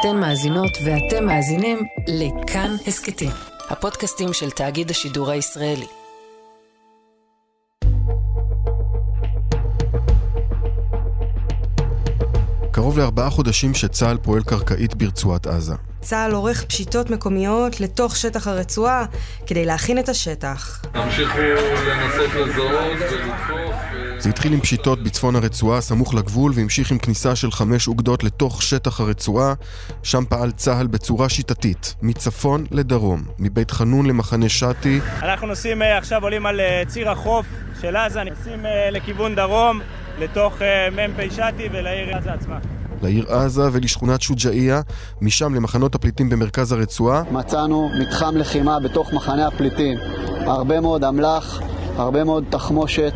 אתן מאזינות ואתם מאזינים לכאן הסכתים, הפודקאסטים של תאגיד השידור הישראלי. קרוב לארבעה חודשים שצה"ל פועל קרקעית ברצועת עזה. צה"ל עורך פשיטות מקומיות לתוך שטח הרצועה כדי להכין את השטח. תמשיכו לנסות לזהות ולדחוף. זה התחיל עם פשיטות בצפון הרצועה, סמוך לגבול, והמשיך עם כניסה של חמש אוגדות לתוך שטח הרצועה. שם פעל צה"ל בצורה שיטתית, מצפון לדרום, מבית חנון למחנה שתי. אנחנו נוסעים אה, עכשיו, עולים על אה, ציר החוף של עזה, נוסעים אה, לכיוון דרום, לתוך מ"פ שתי ולעיר עזה עצמה. לעיר עזה ולשכונת שוג'אעיה, משם למחנות הפליטים במרכז הרצועה. מצאנו מתחם לחימה בתוך מחנה הפליטים. הרבה מאוד אמל"ח, הרבה מאוד תחמושת.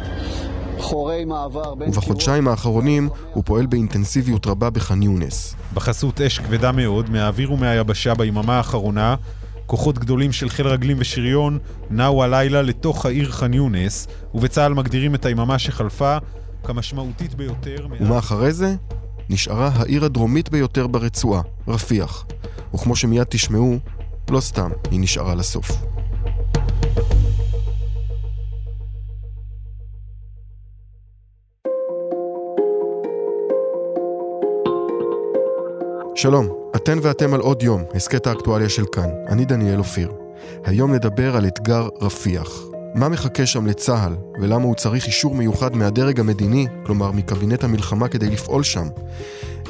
ובחודשיים האחרונים הוא פועל באינטנסיביות רבה בח'אן יונס. בחסות אש כבדה מאוד מהאוויר ומהיבשה ביממה האחרונה, כוחות גדולים של חיל רגלים ושריון נעו הלילה לתוך העיר ח'אן יונס, ובצה"ל מגדירים את היממה שחלפה כמשמעותית ביותר... ומה אחרי זה? נשארה העיר הדרומית ביותר ברצועה, רפיח. וכמו שמיד תשמעו, לא סתם היא נשארה לסוף. שלום, אתן ואתם על עוד יום, הסכת האקטואליה של כאן. אני דניאל אופיר. היום נדבר על אתגר רפיח. מה מחכה שם לצה"ל, ולמה הוא צריך אישור מיוחד מהדרג המדיני, כלומר מקבינט המלחמה כדי לפעול שם?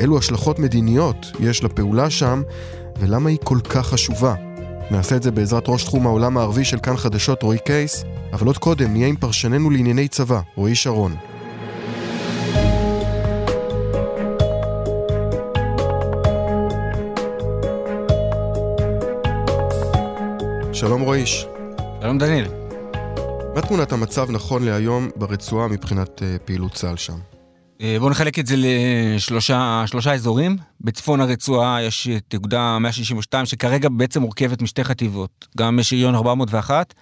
אילו השלכות מדיניות יש לפעולה שם, ולמה היא כל כך חשובה? נעשה את זה בעזרת ראש תחום העולם הערבי של כאן חדשות רועי קייס, אבל עוד קודם נהיה עם פרשננו לענייני צבא, רועי שרון. שלום רועיש. שלום דניאל. מה תמונת המצב נכון להיום ברצועה מבחינת uh, פעילות צה"ל שם? Uh, בואו נחלק את זה לשלושה אזורים. בצפון הרצועה יש את אוגדה 162 שכרגע בעצם מורכבת משתי חטיבות, גם שריון 401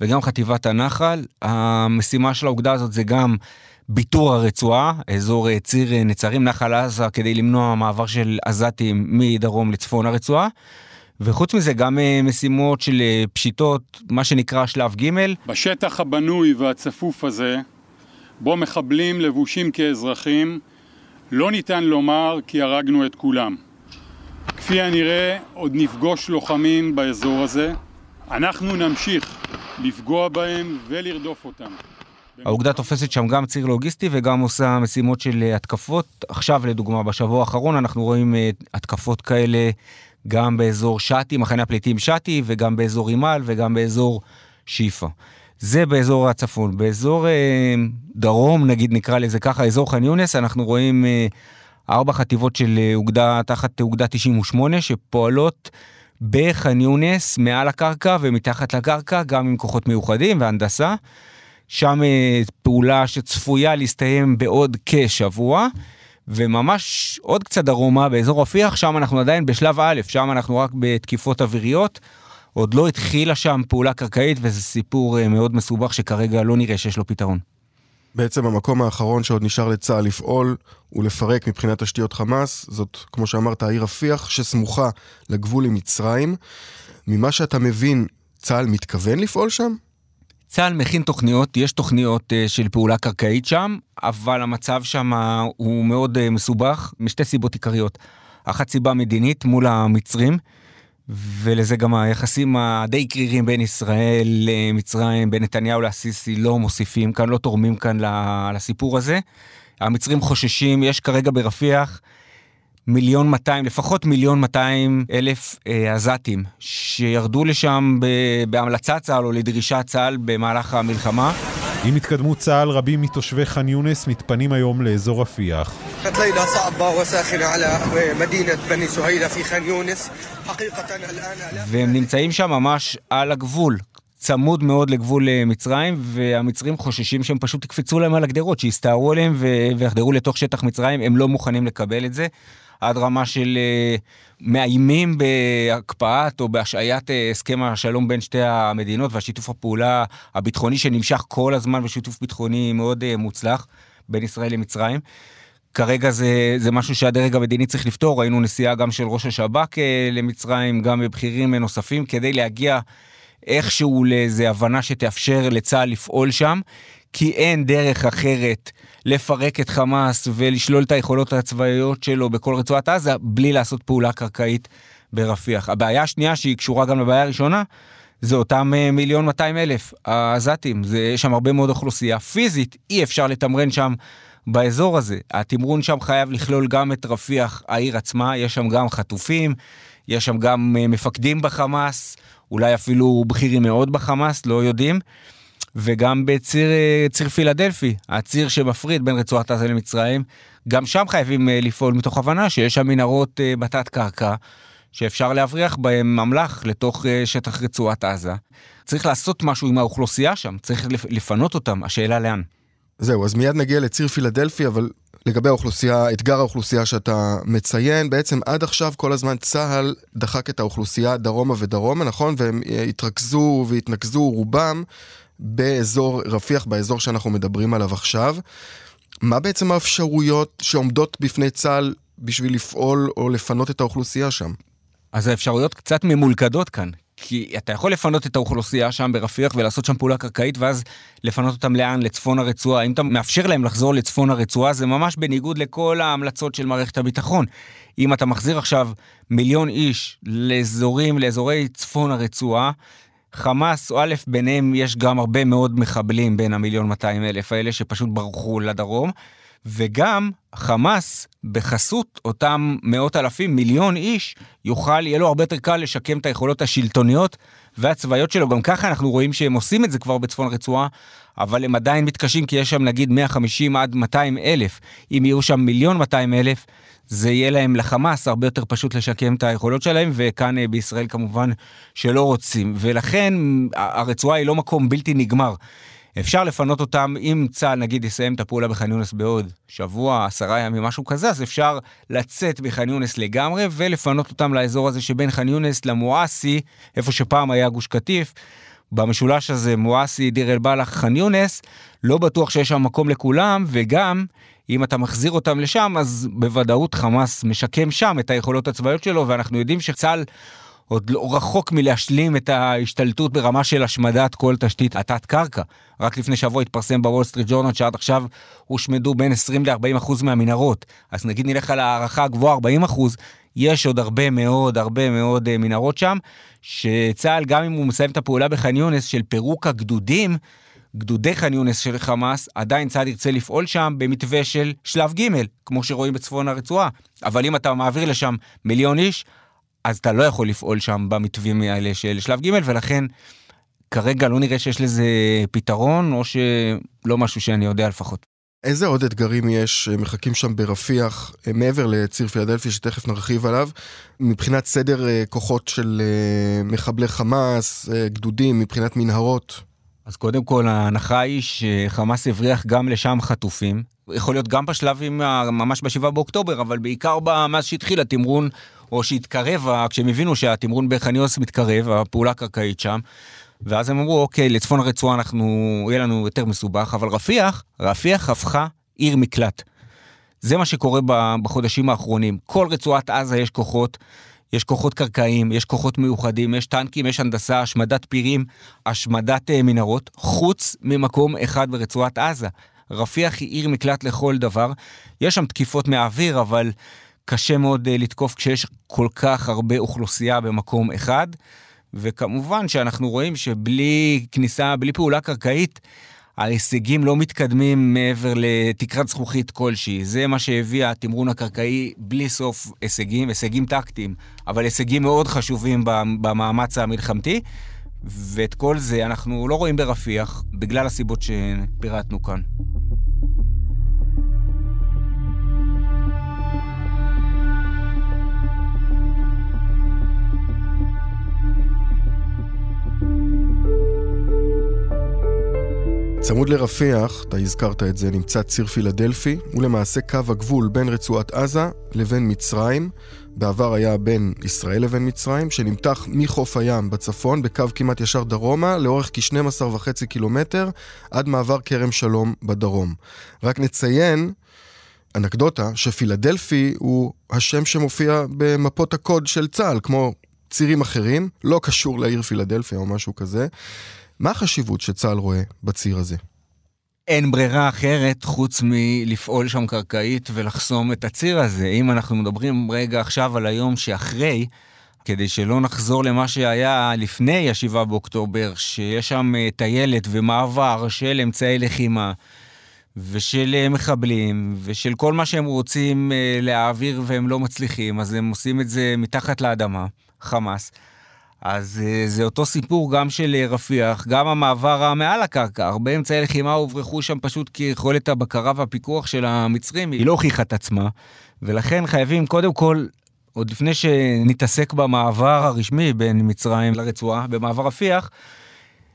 וגם חטיבת הנחל. המשימה של האוגדה הזאת זה גם ביטור הרצועה, אזור uh, ציר נצרים נחל עזה כדי למנוע מעבר של עזתים מדרום לצפון הרצועה. וחוץ מזה גם אה, משימות של אה, פשיטות, מה שנקרא שלב ג'. בשטח הבנוי והצפוף הזה, בו מחבלים לבושים כאזרחים, לא ניתן לומר כי הרגנו את כולם. כפי הנראה, עוד נפגוש לוחמים באזור הזה. אנחנו נמשיך לפגוע בהם ולרדוף אותם. האוגדה תופסת שם גם ציר לוגיסטי וגם עושה משימות של אה, התקפות. עכשיו לדוגמה, בשבוע האחרון אנחנו רואים התקפות כאלה גם באזור שתי, מחנה הפליטים שתי, וגם באזור רימל וגם באזור שיפה. זה באזור הצפון. באזור אה, דרום, נגיד נקרא לזה ככה, אזור ח'אן יונס, אנחנו רואים אה, ארבע חטיבות של אה, אוגדה, תחת אוגדה 98, שפועלות בח'אן יונס, מעל הקרקע ומתחת לקרקע, גם עם כוחות מיוחדים והנדסה. שם אה, פעולה שצפויה להסתיים בעוד כשבוע. וממש עוד קצת דרומה באזור רפיח, שם אנחנו עדיין בשלב א', שם אנחנו רק בתקיפות אוויריות. עוד לא התחילה שם פעולה קרקעית, וזה סיפור אה, מאוד מסובך שכרגע לא נראה שיש לו פתרון. בעצם המקום האחרון שעוד נשאר לצה"ל לפעול ולפרק מבחינת תשתיות חמאס, זאת, כמו שאמרת, העיר רפיח, שסמוכה לגבול עם מצרים. ממה שאתה מבין, צה"ל מתכוון לפעול שם? צה"ל מכין תוכניות, יש תוכניות uh, של פעולה קרקעית שם, אבל המצב שם הוא מאוד uh, מסובך, משתי סיבות עיקריות. אחת סיבה מדינית מול המצרים, ולזה גם היחסים הדי קרירים בין ישראל למצרים, בין נתניהו לאסיסי, לא מוסיפים כאן, לא תורמים כאן לסיפור הזה. המצרים חוששים, יש כרגע ברפיח מיליון 200, לפחות מיליון 200 אלף אה, עזתים שירדו לשם בהמלצת צה"ל או לדרישת צה"ל במהלך המלחמה. עם התקדמות צה"ל, רבים מתושבי ח'אן יונס מתפנים היום לאזור רפיח. והם נמצאים שם ממש על הגבול, צמוד מאוד לגבול אה, מצרים, והמצרים חוששים שהם פשוט יקפצו להם על הגדרות, שיסתערו עליהם ויחדרו לתוך שטח מצרים, הם לא מוכנים לקבל את זה. עד רמה של אה, מאיימים בהקפאת או בהשעיית אה, הסכם השלום בין שתי המדינות והשיתוף הפעולה הביטחוני שנמשך כל הזמן ושיתוף ביטחוני מאוד אה, מוצלח בין ישראל למצרים. כרגע זה, זה משהו שהדרג המדיני צריך לפתור, ראינו נסיעה גם של ראש השב"כ למצרים, גם בבכירים נוספים, כדי להגיע איכשהו לאיזה הבנה שתאפשר לצה"ל לפעול שם, כי אין דרך אחרת לפרק את חמאס ולשלול את היכולות הצבאיות שלו בכל רצועת עזה, בלי לעשות פעולה קרקעית ברפיח. הבעיה השנייה, שהיא קשורה גם לבעיה הראשונה, זה אותם אה, מיליון 200 אלף העזתים, יש שם הרבה מאוד אוכלוסייה. פיזית אי אפשר לתמרן שם באזור הזה. התמרון שם חייב לכלול גם את רפיח העיר עצמה, יש שם גם חטופים, יש שם גם אה, מפקדים בחמאס, אולי אפילו בכירים מאוד בחמאס, לא יודעים. וגם בציר ציר פילדלפי, הציר שמפריד בין רצועת עזה למצרים, גם שם חייבים לפעול מתוך הבנה שיש שם מנהרות בתת קרקע, שאפשר להבריח בהם אמל"ח לתוך שטח רצועת עזה. צריך לעשות משהו עם האוכלוסייה שם, צריך לפנות אותם, השאלה לאן. זהו, אז מיד נגיע לציר פילדלפי, אבל לגבי האוכלוסייה, אתגר האוכלוסייה שאתה מציין, בעצם עד עכשיו כל הזמן צה"ל דחק את האוכלוסייה דרומה ודרומה, נכון? והם התרכזו והתנקזו רובם באזור רפיח, באזור שאנחנו מדברים עליו עכשיו. מה בעצם האפשרויות שעומדות בפני צה"ל בשביל לפעול או לפנות את האוכלוסייה שם? אז האפשרויות קצת ממולכדות כאן. כי אתה יכול לפנות את האוכלוסייה שם ברפיח ולעשות שם פעולה קרקעית ואז לפנות אותם לאן? לצפון הרצועה. אם אתה מאפשר להם לחזור לצפון הרצועה זה ממש בניגוד לכל ההמלצות של מערכת הביטחון. אם אתה מחזיר עכשיו מיליון איש לאזורים, לאזורי צפון הרצועה, חמאס, א', ביניהם יש גם הרבה מאוד מחבלים בין המיליון 200 אלף האלה שפשוט ברחו לדרום, וגם חמאס, בחסות אותם מאות אלפים, מיליון איש, יוכל, יהיה לו הרבה יותר קל לשקם את היכולות השלטוניות והצבאיות שלו. גם ככה אנחנו רואים שהם עושים את זה כבר בצפון הרצועה, אבל הם עדיין מתקשים כי יש שם נגיד 150 עד 200 אלף. אם יהיו שם מיליון 200 אלף, זה יהיה להם לחמאס הרבה יותר פשוט לשקם את היכולות שלהם, וכאן אה, בישראל כמובן שלא רוצים. ולכן הרצועה היא לא מקום בלתי נגמר. אפשר לפנות אותם, אם צה"ל נגיד יסיים את הפעולה בח'אן יונס בעוד שבוע, עשרה ימים, משהו כזה, אז אפשר לצאת בח'אן יונס לגמרי ולפנות אותם לאזור הזה שבין ח'אן יונס למואסי, איפה שפעם היה גוש קטיף. במשולש הזה, מואסי, דיר אל בלח, ח'אן יונס, לא בטוח שיש שם מקום לכולם, וגם אם אתה מחזיר אותם לשם, אז בוודאות חמאס משקם שם את היכולות הצבאיות שלו, ואנחנו יודעים שצה"ל עוד לא רחוק מלהשלים את ההשתלטות ברמה של השמדת כל תשתית התת-קרקע. רק לפני שבוע התפרסם בוול סטריט ג'ורנל שעד עכשיו הושמדו בין 20 ל-40 אחוז מהמנהרות. אז נגיד נלך על הערכה הגבוהה 40 אחוז, יש עוד הרבה מאוד, הרבה מאוד uh, מנהרות שם, שצה"ל, גם אם הוא מסיים את הפעולה בח'אן יונס של פירוק הגדודים, גדודי ח'אן יונס של חמאס, עדיין צה"ל ירצה לפעול שם במתווה של שלב ג', כמו שרואים בצפון הרצועה. אבל אם אתה מעביר לשם מיליון איש, אז אתה לא יכול לפעול שם במתווים האלה של שלב ג', ולכן כרגע לא נראה שיש לזה פתרון, או שלא משהו שאני יודע לפחות. איזה עוד אתגרים יש מחכים שם ברפיח, מעבר לציר פילדלפי שתכף נרחיב עליו, מבחינת סדר אה, כוחות של אה, מחבלי חמאס, אה, גדודים, מבחינת מנהרות? אז קודם כל ההנחה היא שחמאס הבריח גם לשם חטופים. יכול להיות גם בשלבים ממש ב-7 באוקטובר, אבל בעיקר מאז שהתחיל התמרון, או שהתקרב, כשהם הבינו שהתמרון בחניוס מתקרב, הפעולה הקרקעית שם. ואז הם אמרו, אוקיי, לצפון הרצועה אנחנו, יהיה לנו יותר מסובך, אבל רפיח, רפיח הפכה עיר מקלט. זה מה שקורה בחודשים האחרונים. כל רצועת עזה יש כוחות, יש כוחות קרקעיים, יש כוחות מיוחדים, יש טנקים, יש הנדסה, השמדת פירים, השמדת uh, מנהרות, חוץ ממקום אחד ברצועת עזה. רפיח היא עיר מקלט לכל דבר. יש שם תקיפות מהאוויר, אבל קשה מאוד uh, לתקוף כשיש כל כך הרבה אוכלוסייה במקום אחד. וכמובן שאנחנו רואים שבלי כניסה, בלי פעולה קרקעית, ההישגים לא מתקדמים מעבר לתקרת זכוכית כלשהי. זה מה שהביא התמרון הקרקעי בלי סוף הישגים, הישגים טקטיים, אבל הישגים מאוד חשובים במאמץ המלחמתי. ואת כל זה אנחנו לא רואים ברפיח, בגלל הסיבות שפירטנו כאן. צמוד לרפיח, אתה הזכרת את זה, נמצא ציר פילדלפי, הוא למעשה קו הגבול בין רצועת עזה לבין מצרים. בעבר היה בין ישראל לבין מצרים, שנמתח מחוף הים בצפון בקו כמעט ישר דרומה, לאורך כ-12 וחצי קילומטר, עד מעבר כרם שלום בדרום. רק נציין אנקדוטה שפילדלפי הוא השם שמופיע במפות הקוד של צה"ל, כמו צירים אחרים, לא קשור לעיר פילדלפיה או משהו כזה. מה החשיבות שצה"ל רואה בציר הזה? אין ברירה אחרת חוץ מלפעול שם קרקעית ולחסום את הציר הזה. אם אנחנו מדברים רגע עכשיו על היום שאחרי, כדי שלא נחזור למה שהיה לפני ה-7 באוקטובר, שיש שם אה, טיילת ומעבר של אמצעי לחימה ושל אה, מחבלים ושל כל מה שהם רוצים אה, להעביר והם לא מצליחים, אז הם עושים את זה מתחת לאדמה, חמאס. אז זה אותו סיפור גם של רפיח, גם המעבר מעל הקרקע. הרבה אמצעי לחימה הוברחו שם פשוט כי יכולת הבקרה והפיקוח של המצרים היא לא הוכיחה את עצמה, ולכן חייבים קודם כל עוד לפני שנתעסק במעבר הרשמי בין מצרים לרצועה, במעבר רפיח,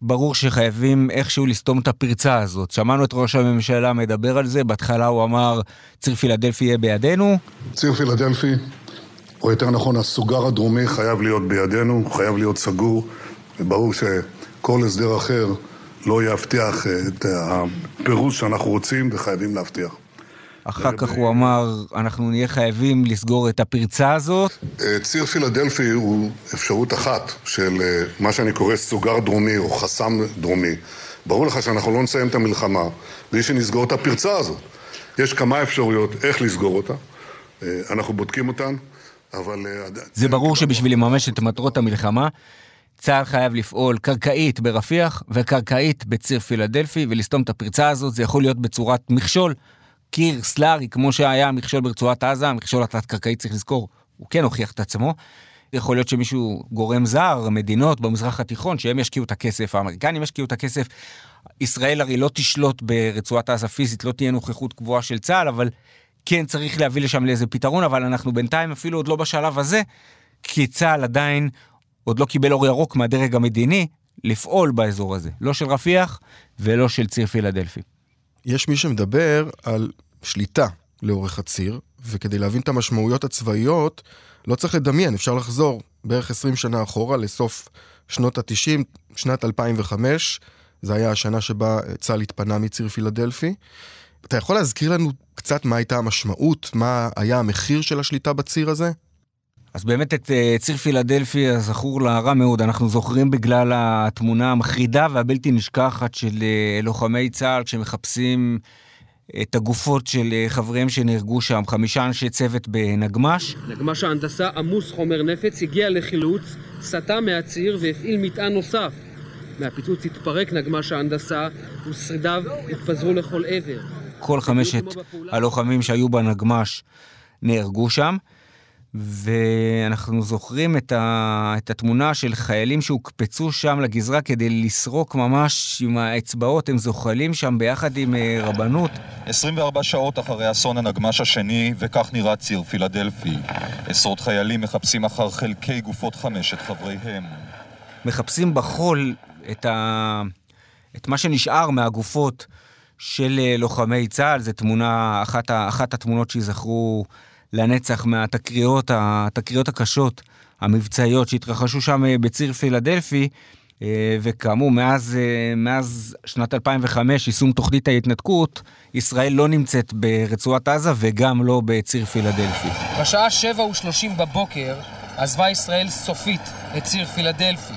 ברור שחייבים איכשהו לסתום את הפרצה הזאת. שמענו את ראש הממשלה מדבר על זה, בהתחלה הוא אמר, ציר פילדלפי יהיה בידינו. ציר פילדלפי, או יותר נכון, הסוגר הדרומי חייב להיות בידינו, חייב להיות סגור, וברור שכל הסדר אחר לא יבטיח את הפירוש שאנחנו רוצים וחייבים להבטיח. אחר כך הוא אמר, אנחנו נהיה חייבים לסגור את הפרצה הזאת. אה, ציר פילדלפי הוא אפשרות אחת של אה, מה שאני קורא סוגר דרומי או חסם דרומי. ברור לך שאנחנו לא נסיים את המלחמה בלי שנסגור את הפרצה הזאת. יש כמה אפשרויות איך לסגור אותה, אה, אנחנו בודקים אותן, אבל... זה ברור שבשביל לממש את מטרות המלחמה, צה"ל חייב לפעול קרקעית ברפיח וקרקעית בציר פילדלפי ולסתום את הפרצה הזאת, זה יכול להיות בצורת מכשול. קיר סלארי, כמו שהיה המכשול ברצועת עזה, המכשול התת-קרקעי, צריך לזכור, הוא כן הוכיח את עצמו. יכול להיות שמישהו, גורם זר, מדינות במזרח התיכון, שהם ישקיעו את הכסף, האמריקנים ישקיעו את הכסף. ישראל הרי לא תשלוט ברצועת עזה פיזית, לא תהיה נוכחות קבועה של צה"ל, אבל כן צריך להביא לשם לאיזה פתרון, אבל אנחנו בינתיים אפילו עוד לא בשלב הזה, כי צה"ל עדיין עוד לא קיבל אור ירוק מהדרג המדיני לפעול באזור הזה, לא של רפיח ולא של ציר פילדלפי. יש מי שמדבר על שליטה לאורך הציר, וכדי להבין את המשמעויות הצבאיות, לא צריך לדמיין, אפשר לחזור בערך 20 שנה אחורה, לסוף שנות ה-90, שנת 2005, זו הייתה השנה שבה צה"ל התפנה מציר פילדלפי. אתה יכול להזכיר לנו קצת מה הייתה המשמעות, מה היה המחיר של השליטה בציר הזה? אז באמת את uh, ציר פילדלפי הזכור לה רע מאוד, אנחנו זוכרים בגלל התמונה המחרידה והבלתי נשכחת של uh, לוחמי צה"ל כשמחפשים את הגופות של חבריהם שנהרגו שם, חמישה אנשי צוות בנגמש. נגמש ההנדסה עמוס חומר נפץ הגיע לחילוץ, סטה מהציר והפעיל מטען נוסף. מהפיצוץ התפרק נגמש ההנדסה ושרידיו התפזרו לכל עבר. כל חמשת הלוחמים שהיו בנגמש נהרגו שם. ואנחנו זוכרים את, ה, את התמונה של חיילים שהוקפצו שם לגזרה כדי לסרוק ממש עם האצבעות, הם זוחלים שם ביחד עם אה, רבנות. 24 שעות אחרי אסון הנגמש השני, וכך נראה ציר פילדלפי. עשרות חיילים מחפשים אחר חלקי גופות חמשת חבריהם. מחפשים בחול את, ה, את מה שנשאר מהגופות של אה, לוחמי צה"ל, זו תמונה, אחת, אחת התמונות שיזכרו... לנצח מהתקריות התקריות הקשות, המבצעיות שהתרחשו שם אה, בציר פילדלפי. אה, וכאמור, מאז, מאז שנת 2005, יישום תוכנית ההתנתקות, ישראל לא נמצאת ברצועת עזה וגם לא בציר פילדלפי. בשעה 7 ו-30 בבוקר עזבה ישראל סופית את ציר פילדלפי.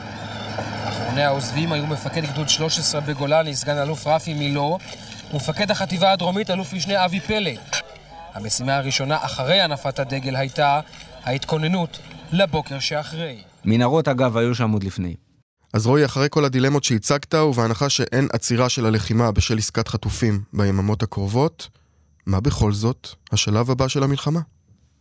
אחרוני העוזבים היו מפקד גדוד 13 בגולני, סגן אלוף רפי מילו, ומפקד החטיבה הדרומית, אלוף משנה אבי פלד. המשימה הראשונה אחרי הנפת הדגל הייתה ההתכוננות לבוקר שאחרי. מנהרות אגב היו שם עוד לפני. אז רועי, אחרי כל הדילמות שהצגת, ובהנחה שאין עצירה של הלחימה בשל עסקת חטופים ביממות הקרובות, מה בכל זאת השלב הבא של המלחמה?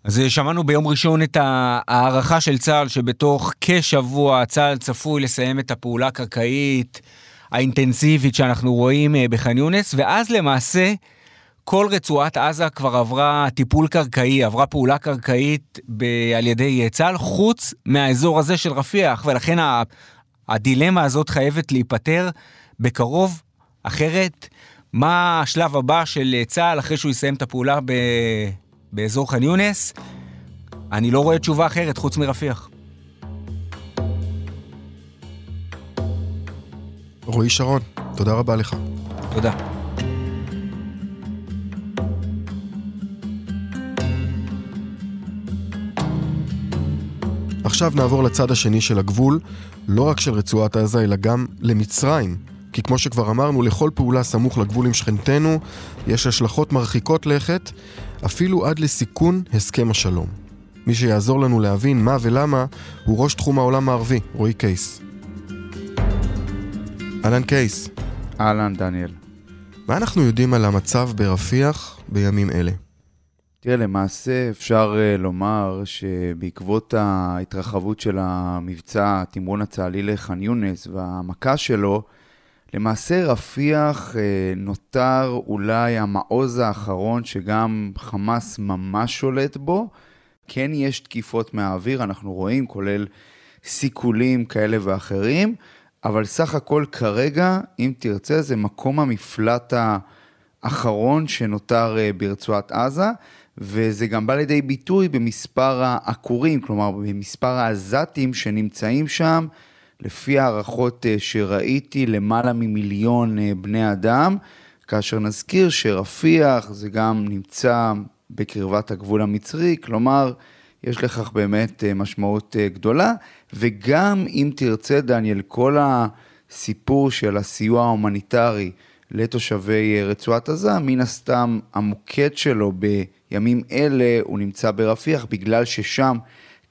אז שמענו ביום ראשון את ההערכה של צה"ל שבתוך כשבוע צה"ל צפוי לסיים את הפעולה הקרקעית האינטנסיבית שאנחנו רואים אה, בח'אן יונס, ואז למעשה כל רצועת עזה כבר עברה טיפול קרקעי, עברה פעולה קרקעית ב- על ידי צה"ל, חוץ מהאזור הזה של רפיח, ולכן ה- הדילמה הזאת חייבת להיפתר בקרוב, אחרת מה השלב הבא של צה"ל אחרי שהוא יסיים את הפעולה ב- באזור ח'אן יונס? אני לא רואה תשובה אחרת חוץ מרפיח. רועי שרון, תודה רבה לך. תודה. עכשיו נעבור לצד השני של הגבול, לא רק של רצועת עזה, אלא גם למצרים. כי כמו שכבר אמרנו, לכל פעולה סמוך לגבול עם שכנתנו, יש השלכות מרחיקות לכת, אפילו עד לסיכון הסכם השלום. מי שיעזור לנו להבין מה ולמה, הוא ראש תחום העולם הערבי, רועי קייס. אהלן קייס. אהלן דניאל. מה אנחנו יודעים על המצב ברפיח בימים אלה? תראה, למעשה אפשר uh, לומר שבעקבות ההתרחבות של המבצע התמרון הצה"לי לח'אן יונס והמכה שלו, למעשה רפיח uh, נותר אולי המעוז האחרון שגם חמאס ממש שולט בו. כן יש תקיפות מהאוויר, אנחנו רואים, כולל סיכולים כאלה ואחרים, אבל סך הכל כרגע, אם תרצה, זה מקום המפלט האחרון שנותר uh, ברצועת עזה. וזה גם בא לידי ביטוי במספר העקורים, כלומר במספר העזתים שנמצאים שם, לפי הערכות אה, שראיתי, למעלה ממיליון אה, בני אדם, כאשר נזכיר שרפיח זה גם נמצא בקרבת הגבול המצרי, כלומר, יש לכך באמת אה, משמעות גדולה, וגם אם תרצה, דניאל, כל הסיפור של הסיוע ההומניטרי לתושבי רצועת עזה, מן הסתם המוקד שלו ב... ימים אלה הוא נמצא ברפיח בגלל ששם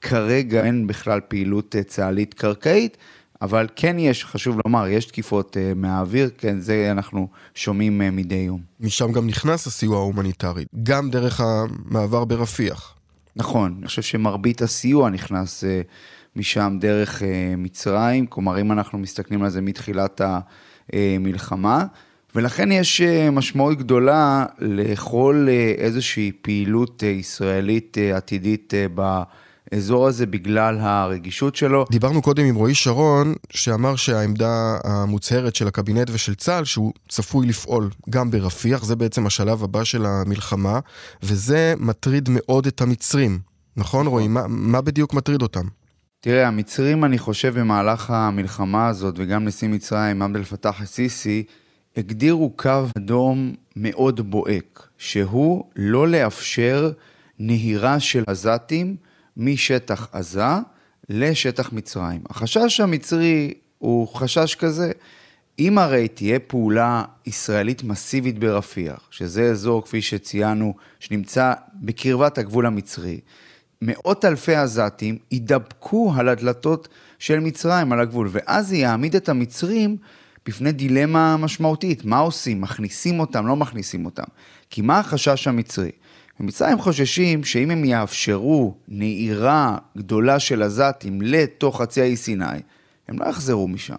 כרגע אין בכלל פעילות אה, צה"לית קרקעית, אבל כן יש, חשוב לומר, יש תקיפות אה, מהאוויר, כן, זה אנחנו שומעים אה, מדי יום. משם גם נכנס הסיוע ההומניטרי, גם דרך המעבר ברפיח. נכון, אני חושב שמרבית הסיוע נכנס משם דרך מצרים, כלומר אם אנחנו מסתכלים על זה מתחילת המלחמה. ולכן יש אה, משמעות גדולה לכל אה, איזושהי פעילות אה, ישראלית עתידית באזור הזה בגלל הרגישות שלו. דיברנו קודם עם רועי שרון, שאמר שהעמדה המוצהרת של הקבינט ושל צה"ל, שהוא צפוי לפעול גם ברפיח, זה בעצם השלב הבא של המלחמה, וזה מטריד מאוד את המצרים. נכון, רועי? מה, מה בדיוק מטריד אותם? תראה, המצרים, אני חושב, במהלך המלחמה הזאת, וגם נשיא מצרים, עבד אל-פתאח א-סיסי, הגדירו קו אדום מאוד בוהק, שהוא לא לאפשר נהירה של עזתים משטח עזה לשטח מצרים. החשש המצרי הוא חשש כזה, אם הרי תהיה פעולה ישראלית מסיבית ברפיח, שזה אזור, כפי שציינו, שנמצא בקרבת הגבול המצרי, מאות אלפי עזתים יידבקו על הדלתות של מצרים, על הגבול, ואז זה יעמיד את המצרים בפני דילמה משמעותית, מה עושים? מכניסים אותם, לא מכניסים אותם. כי מה החשש המצרי? במצרים חוששים שאם הם יאפשרו נהירה גדולה של עזתים לתוך חצי האי סיני, הם לא יחזרו משם.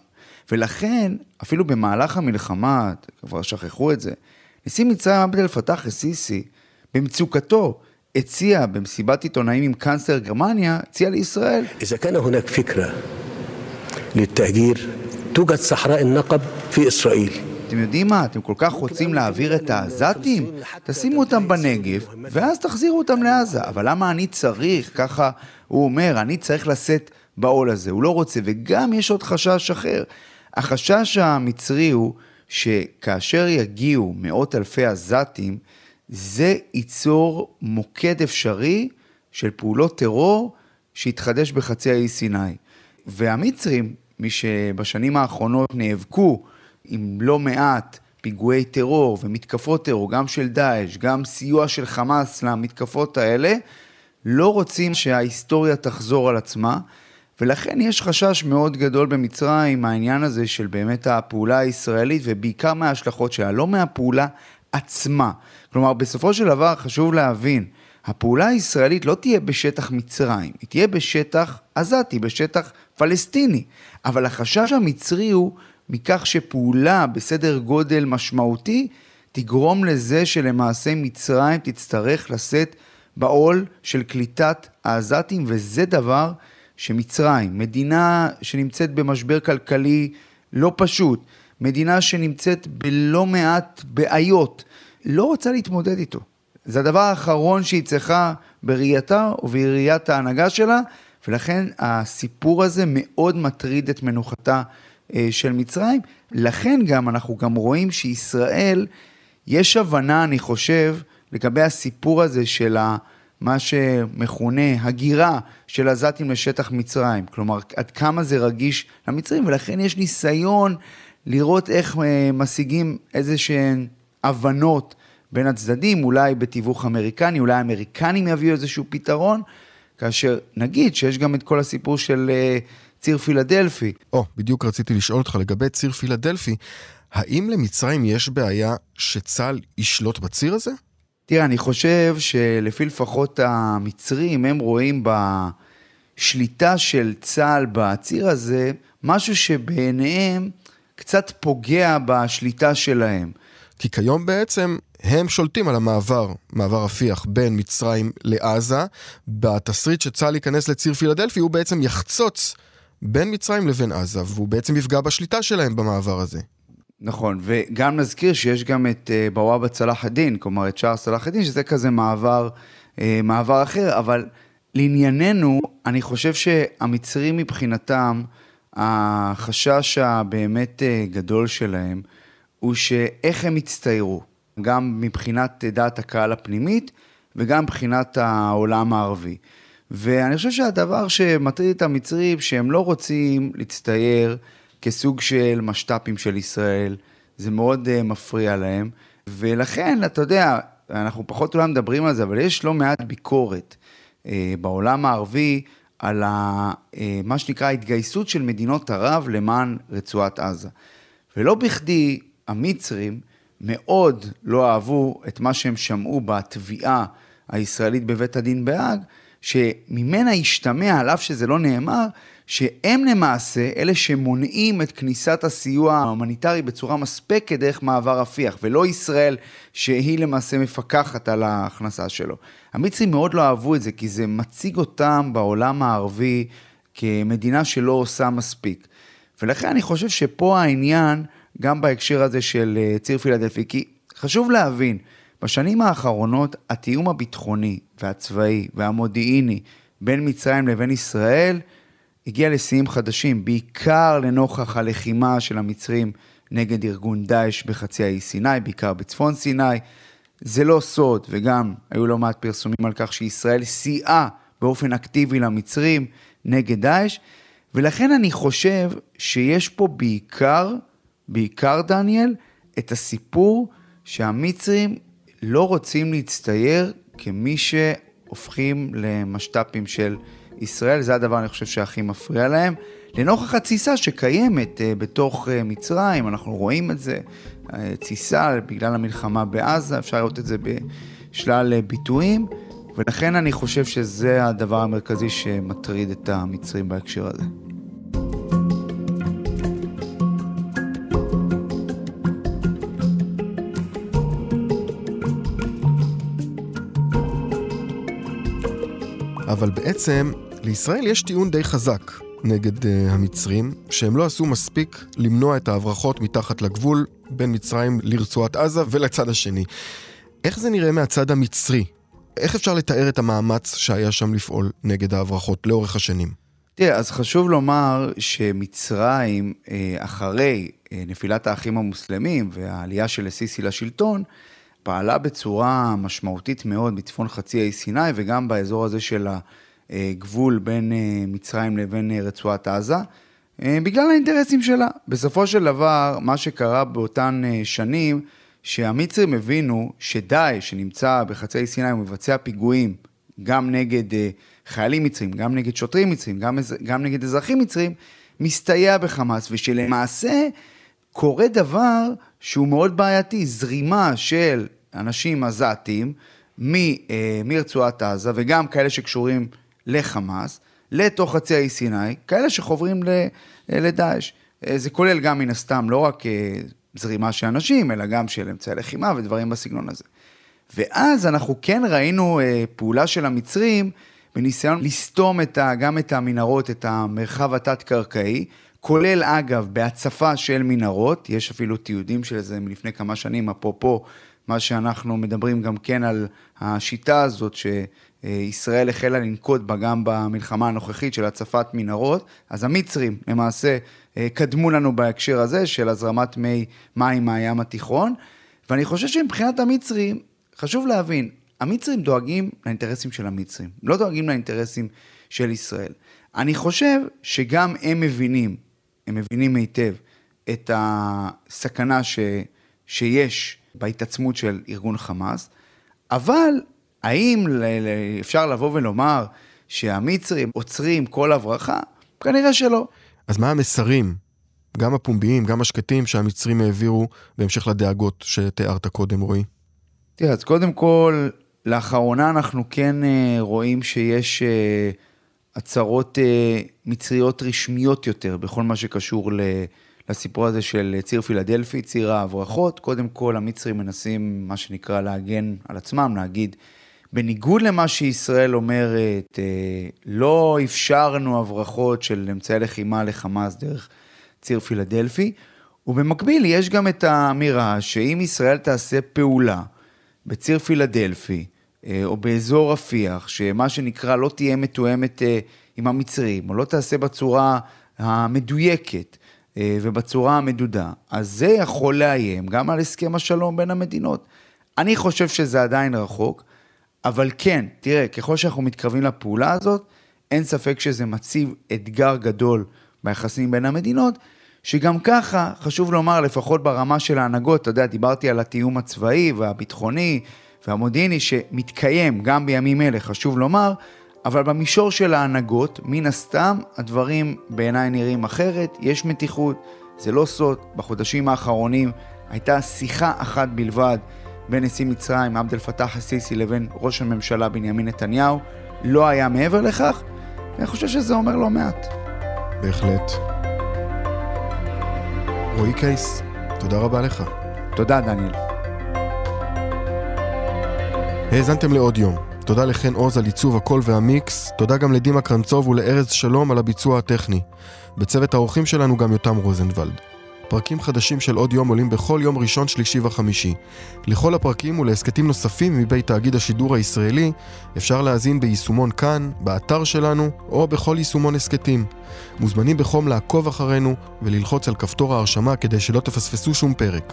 ולכן, אפילו במהלך המלחמה, כבר שכחו את זה, נשיא מצרים עבד אל פתאח א-סיסי, במצוקתו, הציע במסיבת עיתונאים עם קאנצלר גרמניה, הציע לישראל. إذا كان هناك فكرة للتهجير توجد صحراء النقب في إسرائيل. אתם יודעים מה? אתם כל כך רוצים להעביר את העזתים? תשימו אותם בנגב, ואז תחזירו אותם לעזה. אבל למה אני צריך, ככה הוא אומר, אני צריך לשאת בעול הזה. הוא לא רוצה, וגם יש עוד חשש אחר. החשש המצרי הוא שכאשר יגיעו מאות אלפי עזתים, זה ייצור מוקד אפשרי של פעולות טרור שיתחדש בחצי האי סיני. והמצרים, מי שבשנים האחרונות נאבקו עם לא מעט פיגועי טרור ומתקפות טרור, גם של דאעש, גם סיוע של חמאס למתקפות האלה, לא רוצים שההיסטוריה תחזור על עצמה, ולכן יש חשש מאוד גדול במצרים מהעניין הזה של באמת הפעולה הישראלית, ובעיקר מההשלכות שלה, לא מהפעולה עצמה. כלומר, בסופו של דבר חשוב להבין, הפעולה הישראלית לא תהיה בשטח מצרים, היא תהיה בשטח עזתי, בשטח פלסטיני. אבל החשש המצרי הוא מכך שפעולה בסדר גודל משמעותי תגרום לזה שלמעשה מצרים תצטרך לשאת בעול של קליטת העזתים, וזה דבר שמצרים, מדינה שנמצאת במשבר כלכלי לא פשוט, מדינה שנמצאת בלא מעט בעיות, לא רוצה להתמודד איתו. זה הדבר האחרון שהיא צריכה בראייתה ובראיית ההנהגה שלה, ולכן הסיפור הזה מאוד מטריד את מנוחתה של מצרים. לכן גם אנחנו גם רואים שישראל, יש הבנה, אני חושב, לגבי הסיפור הזה של מה שמכונה הגירה של עזתים לשטח מצרים. כלומר, עד כמה זה רגיש למצרים, ולכן יש ניסיון לראות איך אה, משיגים איזה שהן הבנות בין הצדדים, אולי בתיווך אמריקני, אולי האמריקנים יביאו איזשהו פתרון, כאשר נגיד שיש גם את כל הסיפור של אה, ציר פילדלפי. או, בדיוק רציתי לשאול אותך לגבי ציר פילדלפי, האם למצרים יש בעיה שצה"ל ישלוט בציר הזה? תראה, אני חושב שלפי לפחות המצרים, הם רואים בשליטה של צה"ל בציר הזה, משהו שבעיניהם קצת פוגע בשליטה שלהם. כי כיום בעצם הם שולטים על המעבר, מעבר רפיח, בין מצרים לעזה. בתסריט שצה"ל ייכנס לציר פילדלפי, הוא בעצם יחצוץ בין מצרים לבין עזה, והוא בעצם יפגע בשליטה שלהם במעבר הזה. נכון, וגם נזכיר שיש גם את uh, בוואבה צלאח א-דין, כלומר את שער צלאח א-דין, שזה כזה מעבר, uh, מעבר אחר, אבל לענייננו, אני חושב שהמצרים מבחינתם, החשש הבאמת uh, גדול שלהם, הוא שאיך הם יצטיירו, גם מבחינת דעת הקהל הפנימית וגם מבחינת העולם הערבי. ואני חושב שהדבר שמטריד את המצרים, שהם לא רוצים להצטייר כסוג של משת"פים של ישראל, זה מאוד uh, מפריע להם, ולכן, אתה יודע, אנחנו פחות אולי מדברים על זה, אבל יש לא מעט ביקורת uh, בעולם הערבי על ה, uh, מה שנקרא ההתגייסות של מדינות ערב למען רצועת עזה. ולא בכדי המצרים מאוד לא אהבו את מה שהם שמעו בתביעה הישראלית בבית הדין בהאג, שממנה השתמע, על אף שזה לא נאמר, שהם למעשה אלה שמונעים את כניסת הסיוע ההומניטרי בצורה מספקת דרך מעבר רפיח, ולא ישראל שהיא למעשה מפקחת על ההכנסה שלו. המצרים מאוד לא אהבו את זה, כי זה מציג אותם בעולם הערבי כמדינה שלא עושה מספיק. ולכן אני חושב שפה העניין, גם בהקשר הזה של אה, ציר פילדלפי, כי חשוב להבין, בשנים האחרונות התיאום הביטחוני והצבאי והמודיעיני בין מצרים לבין ישראל הגיע לשיאים חדשים, בעיקר לנוכח הלחימה של המצרים נגד ארגון דאעש בחצי האי סיני, בעיקר בצפון סיני. זה לא סוד, וגם היו לא מעט פרסומים על כך שישראל סייעה באופן אקטיבי למצרים נגד דאעש, ולכן אני חושב שיש פה בעיקר, בעיקר דניאל, את הסיפור שהמצרים לא רוצים להצטייר כמי שהופכים למשת"פים של ישראל, זה הדבר אני חושב שהכי מפריע להם. לנוכח התסיסה שקיימת uh, בתוך uh, מצרים, אנחנו רואים את זה, uh, תסיסה בגלל המלחמה בעזה, אפשר לראות את זה בשלל ביטויים, ולכן אני חושב שזה הדבר המרכזי שמטריד את המצרים בהקשר הזה. אבל בעצם לישראל יש טיעון די חזק נגד uh, המצרים, שהם לא עשו מספיק למנוע את ההברחות מתחת לגבול בין מצרים לרצועת עזה ולצד השני. איך זה נראה מהצד המצרי? איך אפשר לתאר את המאמץ שהיה שם לפעול נגד ההברחות לאורך השנים? תראה, אז חשוב לומר שמצרים, אה, אחרי אה, נפילת האחים המוסלמים והעלייה של א-סיסי לשלטון, פעלה בצורה משמעותית מאוד בצפון חצי האי סיני וגם באזור הזה של הגבול בין אה, מצרים לבין אה, רצועת עזה, אה, בגלל האינטרסים שלה. בסופו של דבר, מה שקרה באותן שנים, שהמצרים הבינו שדאעש, שנמצא בחצי האי סיני, הוא מבצע פיגועים גם נגד חיילים מצרים, גם נגד שוטרים מצרים, גם, גם נגד אזרחים מצרים, מסתייע בחמאס, ושלמעשה קורה דבר שהוא מאוד בעייתי, זרימה של אנשים עזתים מרצועת עזה, וגם כאלה שקשורים לחמאס, לתוך חצי האי סיני, כאלה שחוברים לדאעש. זה כולל גם מן הסתם לא רק אה, זרימה של אנשים, אלא גם של אמצעי לחימה ודברים בסגנון הזה. ואז אנחנו כן ראינו אה, פעולה של המצרים בניסיון לסתום את ה, גם את המנהרות, את המרחב התת-קרקעי, כולל אגב בהצפה של מנהרות, יש אפילו תיעודים של זה מלפני כמה שנים, אפרופו מה שאנחנו מדברים גם כן על השיטה הזאת שישראל החלה לנקוט בה גם במלחמה הנוכחית של הצפת מנהרות, אז המצרים למעשה קדמו לנו בהקשר הזה של הזרמת מי מים מהים התיכון, ואני חושב שמבחינת המצרים, חשוב להבין, המצרים דואגים לאינטרסים של המצרים, לא דואגים לאינטרסים של ישראל. אני חושב שגם הם מבינים, הם מבינים היטב את הסכנה ש, שיש בהתעצמות של ארגון חמאס, אבל האם אפשר לבוא ולומר שהמצרים עוצרים כל הברחה? כנראה שלא. אז מה המסרים, גם הפומביים, גם השקטים, שהמצרים העבירו בהמשך לדאגות שתיארת קודם, רועי? תראה, אז קודם כל, לאחרונה אנחנו כן uh, רואים שיש uh, הצהרות uh, מצריות רשמיות יותר בכל מה שקשור ל... לסיפור הזה של ציר פילדלפי, ציר ההברחות. קודם כל, המצרים מנסים, מה שנקרא, להגן על עצמם, להגיד, בניגוד למה שישראל אומרת, לא אפשרנו הברחות של אמצעי לחימה לחמאס דרך ציר פילדלפי, ובמקביל יש גם את האמירה שאם ישראל תעשה פעולה בציר פילדלפי, או באזור רפיח, שמה שנקרא לא תהיה מתואמת עם המצרים, או לא תעשה בצורה המדויקת, אה, ובצורה המדודה, אז זה יכול לאיים גם על הסכם השלום בין המדינות. אני חושב שזה עדיין רחוק, אבל כן, תראה, ככל שאנחנו מתקרבים לפעולה הזאת, אין ספק שזה מציב אתגר גדול ביחסים בין המדינות, שגם ככה, חשוב לומר, לפחות ברמה של ההנהגות, אתה יודע, דיברתי על התיאום הצבאי והביטחוני והמודיעיני שמתקיים גם בימים אלה, חשוב לומר, אבל במישור של ההנהגות, מן הסתם, הדברים בעיניי נראים אחרת, יש מתיחות, זה לא סוד, בחודשים האחרונים הייתה שיחה אחת בלבד בין נשיא מצרים עבד אל פתאח א-סיסי לבין ראש הממשלה בנימין נתניהו, לא היה מעבר לכך, ואני חושב שזה אומר לא מעט. בהחלט. רועי קייס, תודה רבה לך. תודה, דניאל. האזנתם לעוד יום. תודה לחן עוז על עיצוב הקול והמיקס, תודה גם לדימה קרנצוב ולארז שלום על הביצוע הטכני. בצוות האורחים שלנו גם יותם רוזנבלד. פרקים חדשים של עוד יום עולים בכל יום ראשון, שלישי וחמישי. לכל הפרקים ולהסכתים נוספים מבית תאגיד השידור הישראלי אפשר להאזין ביישומון כאן, באתר שלנו או בכל יישומון הסכתים. מוזמנים בחום לעקוב אחרינו וללחוץ על כפתור ההרשמה כדי שלא תפספסו שום פרק.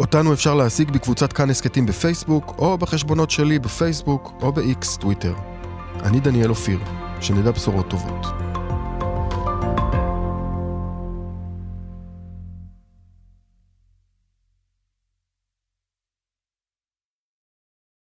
אותנו אפשר להשיג בקבוצת כאן הסכתים בפייסבוק, או בחשבונות שלי בפייסבוק, או ב-X טוויטר. אני דניאל אופיר, שנדע בשורות טובות.